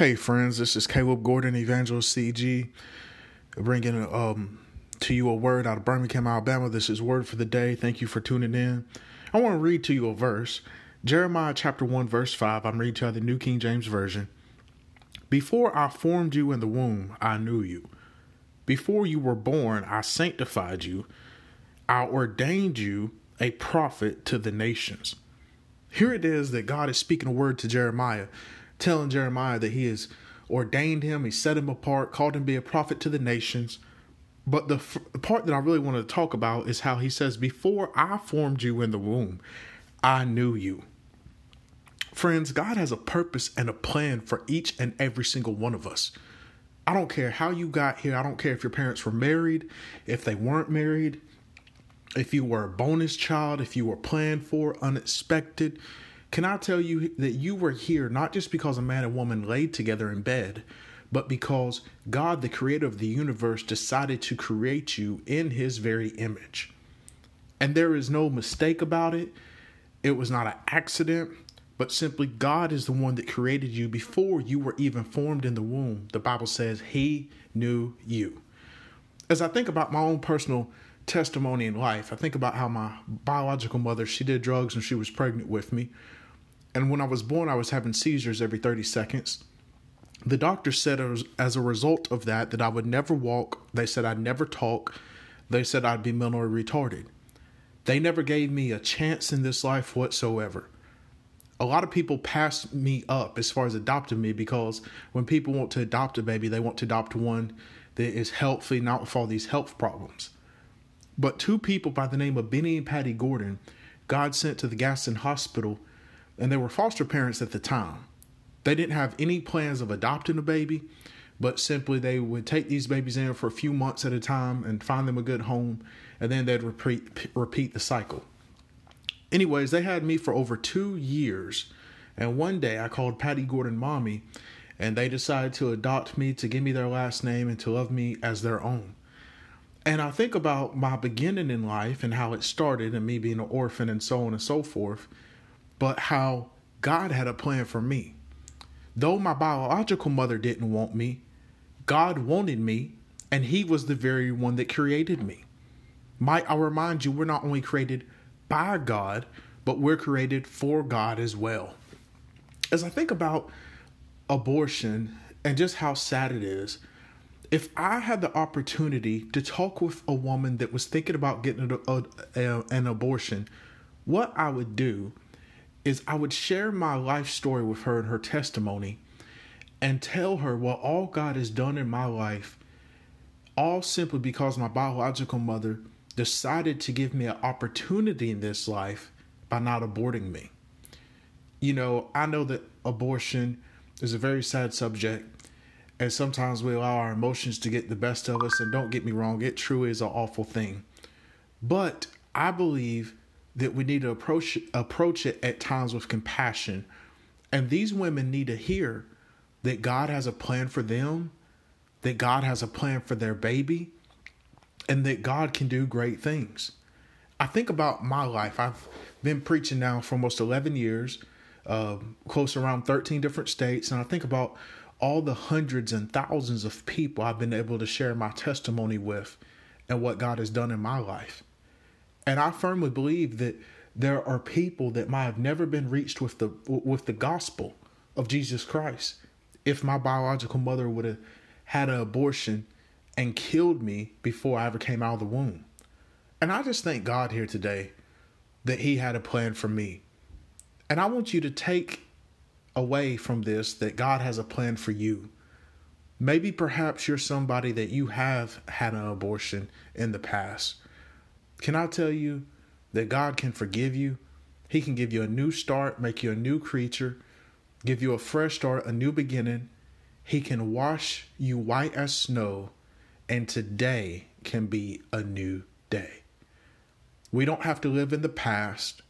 Hey friends, this is Caleb Gordon, Evangelist CG, bringing um, to you a word out of Birmingham, Alabama. This is Word for the Day. Thank you for tuning in. I want to read to you a verse. Jeremiah chapter 1, verse 5. I'm reading to you the New King James Version. Before I formed you in the womb, I knew you. Before you were born, I sanctified you. I ordained you a prophet to the nations. Here it is that God is speaking a word to Jeremiah, telling Jeremiah that he has ordained him, he set him apart, called him to be a prophet to the nations. But the, f- the part that I really wanted to talk about is how he says, Before I formed you in the womb, I knew you. Friends, God has a purpose and a plan for each and every single one of us. I don't care how you got here. I don't care if your parents were married, if they weren't married, if you were a bonus child, if you were planned for, unexpected. Can I tell you that you were here not just because a man and woman laid together in bed, but because God, the creator of the universe, decided to create you in his very image. And there is no mistake about it. It was not an accident, but simply God is the one that created you before you were even formed in the womb. The Bible says he knew you. As I think about my own personal testimony in life, I think about how my biological mother, she did drugs when she was pregnant with me. And when I was born, I was having seizures every 30 seconds. The doctor said as a result of that that I would never walk. They said I'd never talk. They said I'd be mentally retarded. They never gave me a chance in this life whatsoever. A lot of people pass me up as far as adopting me because when people want to adopt a baby, they want to adopt one that is healthy, not with all these health problems. But two people by the name of Benny and Patty Gordon, God sent to the Gaston Hospital, and they were foster parents at the time. They didn't have any plans of adopting a baby, but simply they would take these babies in for a few months at a time and find them a good home, and then they'd repeat repeat the cycle. Anyways, they had me for over two years, and one day I called Patty Gordon mommy, and they decided to adopt me, to give me their last name, and to love me as their own. And I think about my beginning in life and how it started, and me being an orphan and so on and so forth, but how God had a plan for me Though my biological mother didn't want me, God wanted me, and He was the very one that created me. Might I remind you, we're not only created by God, but we're created for God as well. As I think about abortion and just how sad it is, if I had the opportunity to talk with a woman that was thinking about getting an abortion, what I would do is I would share my life story with her and her testimony and tell her what all God has done in my life, all simply because my biological mother decided to give me an opportunity in this life by not aborting me. You know, I know that abortion is a very sad subject, and sometimes we allow our emotions to get the best of us. And don't get me wrong, it truly is an awful thing. But I believe that we need to approach approach it at times with compassion. And these women need to hear that God has a plan for them, that God has a plan for their baby, and that God can do great things. I think about my life. I've been preaching now for almost 11 years, uh, close around 13 different states, and I think about all the hundreds and thousands of people I've been able to share my testimony with and what God has done in my life. And I firmly believe that there are people that might have never been reached with the with the gospel of Jesus Christ. If my biological mother would have had an abortion and killed me before I ever came out of the womb. And I just thank God here today that He had a plan for me. And I want you to take away from this that God has a plan for you. Maybe perhaps you're somebody that you have had an abortion in the past can I tell you that God can forgive you? He can give you a new start, make you a new creature, give you a fresh start, a new beginning. He can wash you white as snow, and today can be a new day. We don't have to live in the past,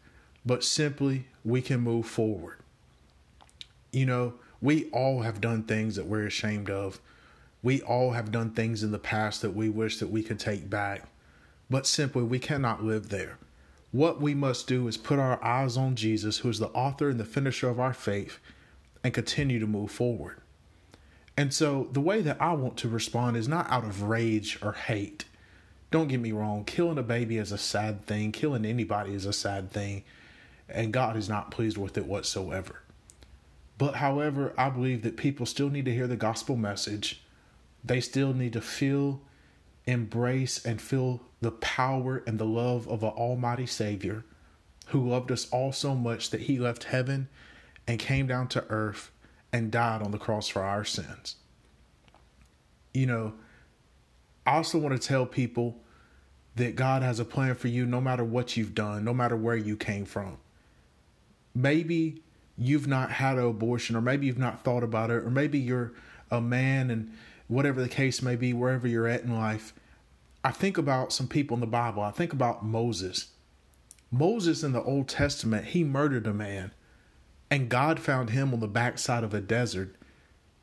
but simply we can move forward. You know, we all have done things that we're ashamed of. We all have done things in the past that we wish that we could take back but simply we cannot live there. What we must do is put our eyes on Jesus, who is the author and the finisher of our faith, and continue to move forward. And so the way that I want to respond is not out of rage or hate. Don't get me wrong, killing a baby is a sad thing, killing anybody is a sad thing, and God is not pleased with it whatsoever. But however, I believe that people still need to hear the gospel message. They still need to feel, embrace, and feel the power and the love of an almighty Savior who loved us all so much that he left heaven and came down to earth and died on the cross for our sins. You know, I also want to tell people that God has a plan for you no matter what you've done, no matter where you came from. Maybe you've not had an abortion, or maybe you've not thought about it, or maybe you're a man and whatever the case may be, wherever you're at in life. I think about some people in the Bible. I think about Moses. Moses in the Old Testament, he murdered a man and God found him on the backside of a desert,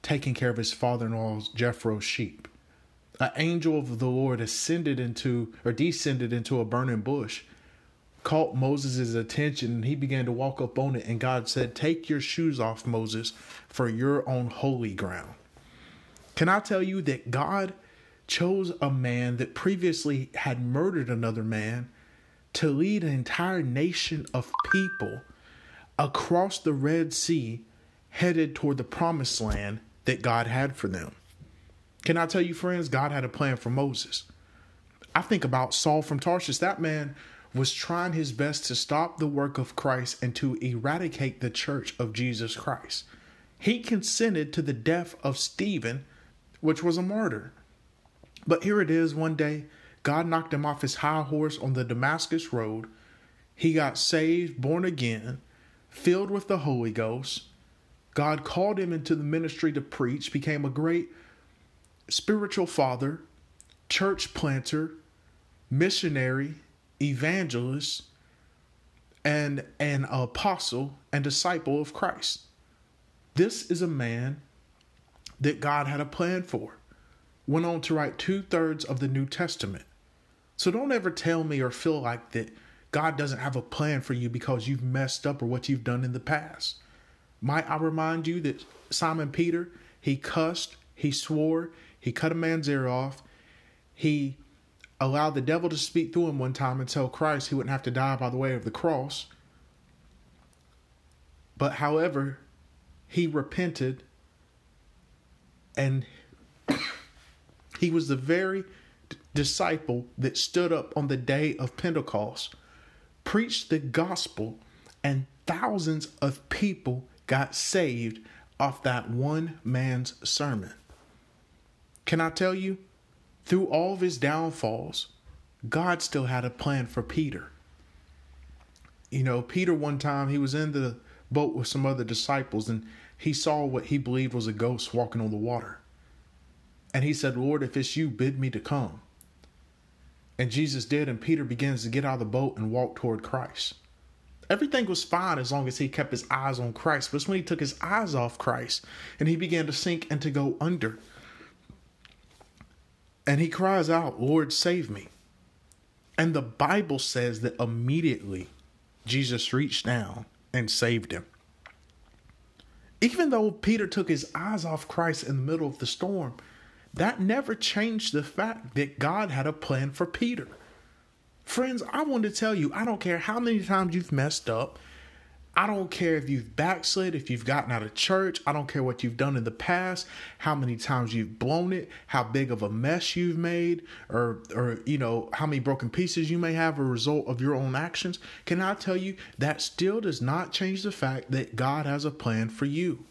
taking care of his father in law's Jethro's sheep. An angel of the Lord ascended into or descended into a burning bush, caught Moses' attention, and he began to walk up on it. And God said, Take your shoes off, Moses, for you're on holy ground. Can I tell you that God chose a man that previously had murdered another man to lead an entire nation of people? across the Red Sea, headed toward the promised land that God had for them. Can I tell you, friends, God had a plan for Moses. I think about Saul from Tarshish. That man was trying his best to stop the work of Christ and to eradicate the church of Jesus Christ. He consented to the death of Stephen, which was a martyr. But here it is one day, God knocked him off his high horse on the Damascus road. He got saved, born again, filled with the Holy Ghost. God called him into the ministry to preach, became a great spiritual father, church planter, missionary, evangelist, and an apostle and disciple of Christ. This is a man that God had a plan for. Went on to write two thirds of the New Testament. So don't ever tell me or feel like that God doesn't have a plan for you because you've messed up or what you've done in the past. Might I remind you that Simon Peter, he cussed, he swore, he cut a man's ear off, he allowed the devil to speak through him one time and tell Christ he wouldn't have to die by the way of the cross. But however, he repented and he was the very disciple that stood up on the day of Pentecost preached the gospel, and thousands of people got saved off that one man's sermon. Can I tell you, through all of his downfalls, God still had a plan for Peter. You know, Peter, one time, he was in the boat with some other disciples and he saw what he believed was a ghost walking on the water. And he said, Lord, if it's you, bid me to come. And Jesus did, and Peter begins to get out of the boat and walk toward Christ. Everything was fine as long as he kept his eyes on Christ. But it's when he took his eyes off Christ and he began to sink and to go under. And he cries out, Lord, save me. And the Bible says that immediately Jesus reached down and saved him. Even though Peter took his eyes off Christ in the middle of the storm, that never changed the fact that God had a plan for Peter. Friends, I want to tell you, I don't care how many times you've messed up. I don't care if you've backslid, if you've gotten out of church. I don't care what you've done in the past, how many times you've blown it, how big of a mess you've made, or or you know, how many broken pieces you may have a result of your own actions. Can I tell you that still does not change the fact that God has a plan for you.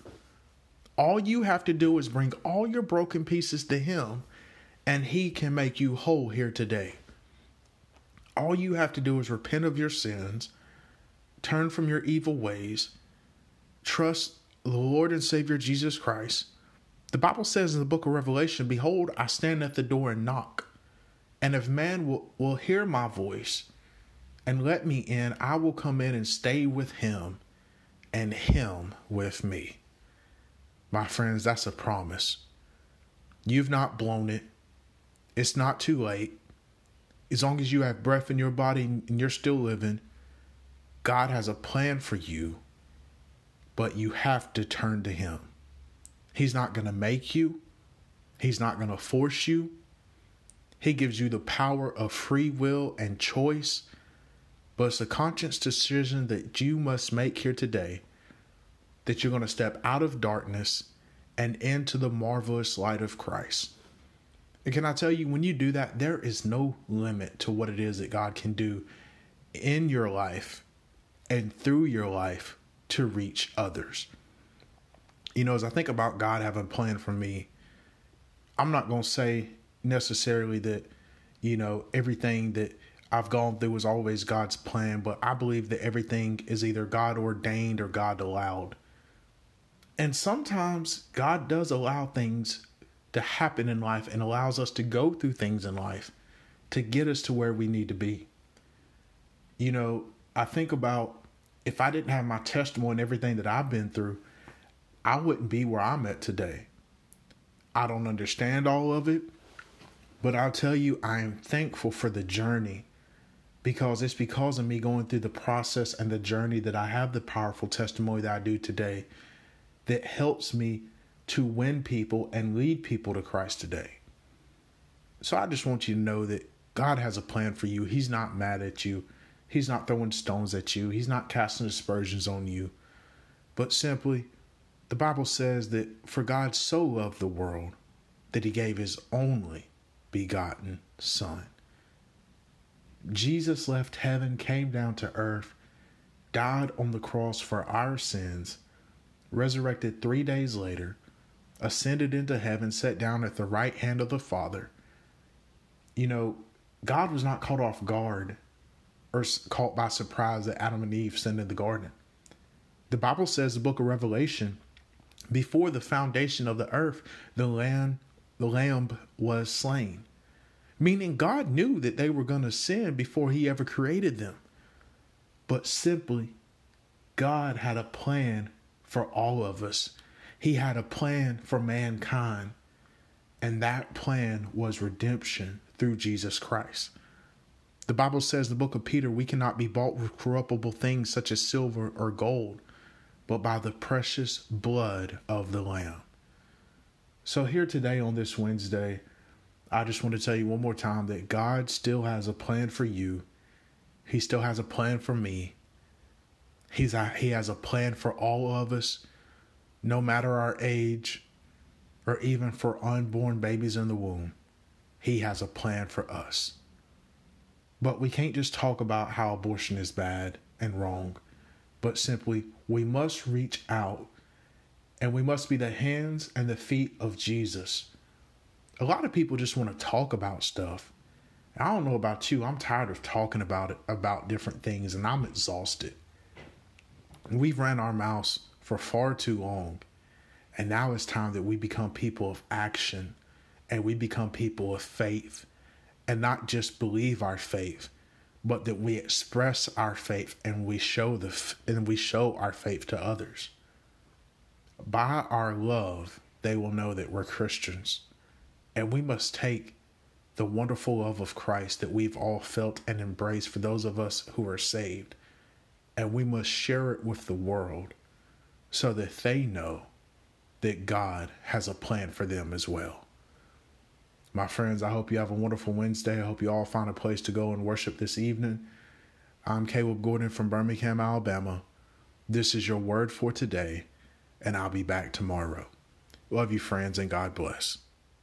All you have to do is bring all your broken pieces to Him, and He can make you whole here today. All you have to do is repent of your sins, turn from your evil ways, trust the Lord and Savior Jesus Christ. The Bible says in the book of Revelation, Behold, I stand at the door and knock. And if man will, will hear my voice and let me in, I will come in and stay with him and him with me. My friends, that's a promise. You've not blown it. It's not too late. As long as you have breath in your body and you're still living, God has a plan for you, but you have to turn to Him. He's not going to make you, He's not going to force you. He gives you the power of free will and choice, but it's a conscious decision that you must make here today that you're going to step out of darkness and into the marvelous light of Christ. And can I tell you, when you do that, there is no limit to what it is that God can do in your life and through your life to reach others. You know, as I think about God having a plan for me, I'm not going to say necessarily that, you know, everything that I've gone through is always God's plan, but I believe that everything is either God ordained or God allowed. And sometimes God does allow things to happen in life and allows us to go through things in life to get us to where we need to be. You know, I think about if I didn't have my testimony and everything that I've been through, I wouldn't be where I'm at today. I don't understand all of it, but I'll tell you, I am thankful for the journey because it's because of me going through the process and the journey that I have the powerful testimony that I do today that helps me to win people and lead people to Christ today. So I just want you to know that God has a plan for you. He's not mad at you. He's not throwing stones at you. He's not casting aspersions on you. But simply, the Bible says that for God so loved the world that he gave his only begotten Son. Jesus left heaven, came down to earth, died on the cross for our sins, resurrected three days later, ascended into heaven, sat down at the right hand of the Father. You know, God was not caught off guard or caught by surprise that Adam and Eve sinned in the garden. The Bible says, the book of Revelation, before the foundation of the earth, the lamb, the lamb was slain. Meaning God knew that they were going to sin before he ever created them. But simply, God had a plan for all of us. He had a plan for mankind, and that plan was redemption through Jesus Christ. The Bible says, the book of Peter, we cannot be bought with corruptible things such as silver or gold, but by the precious blood of the Lamb. So, here today on this Wednesday, I just want to tell you one more time that God still has a plan for you. He still has a plan for me. He's a, he has a plan for all of us, no matter our age, or even for unborn babies in the womb. He has a plan for us. But we can't just talk about how abortion is bad and wrong, but simply we must reach out and we must be the hands and the feet of Jesus. A lot of people just want to talk about stuff. I don't know about you, I'm tired of talking about it about different things and I'm exhausted. We've ran our mouths for far too long. And now it's time that we become people of action and we become people of faith and not just believe our faith, but that we express our faith and we show the and we show our faith to others. By our love, they will know that we're Christians. And we must take the wonderful love of Christ that we've all felt and embraced for those of us who are saved and we must share it with the world so that they know that God has a plan for them as well. My friends, I hope you have a wonderful Wednesday. I hope you all find a place to go and worship this evening. I'm Caleb Gordon from Birmingham, Alabama. This is your word for today, and I'll be back tomorrow. Love you, friends, and God bless.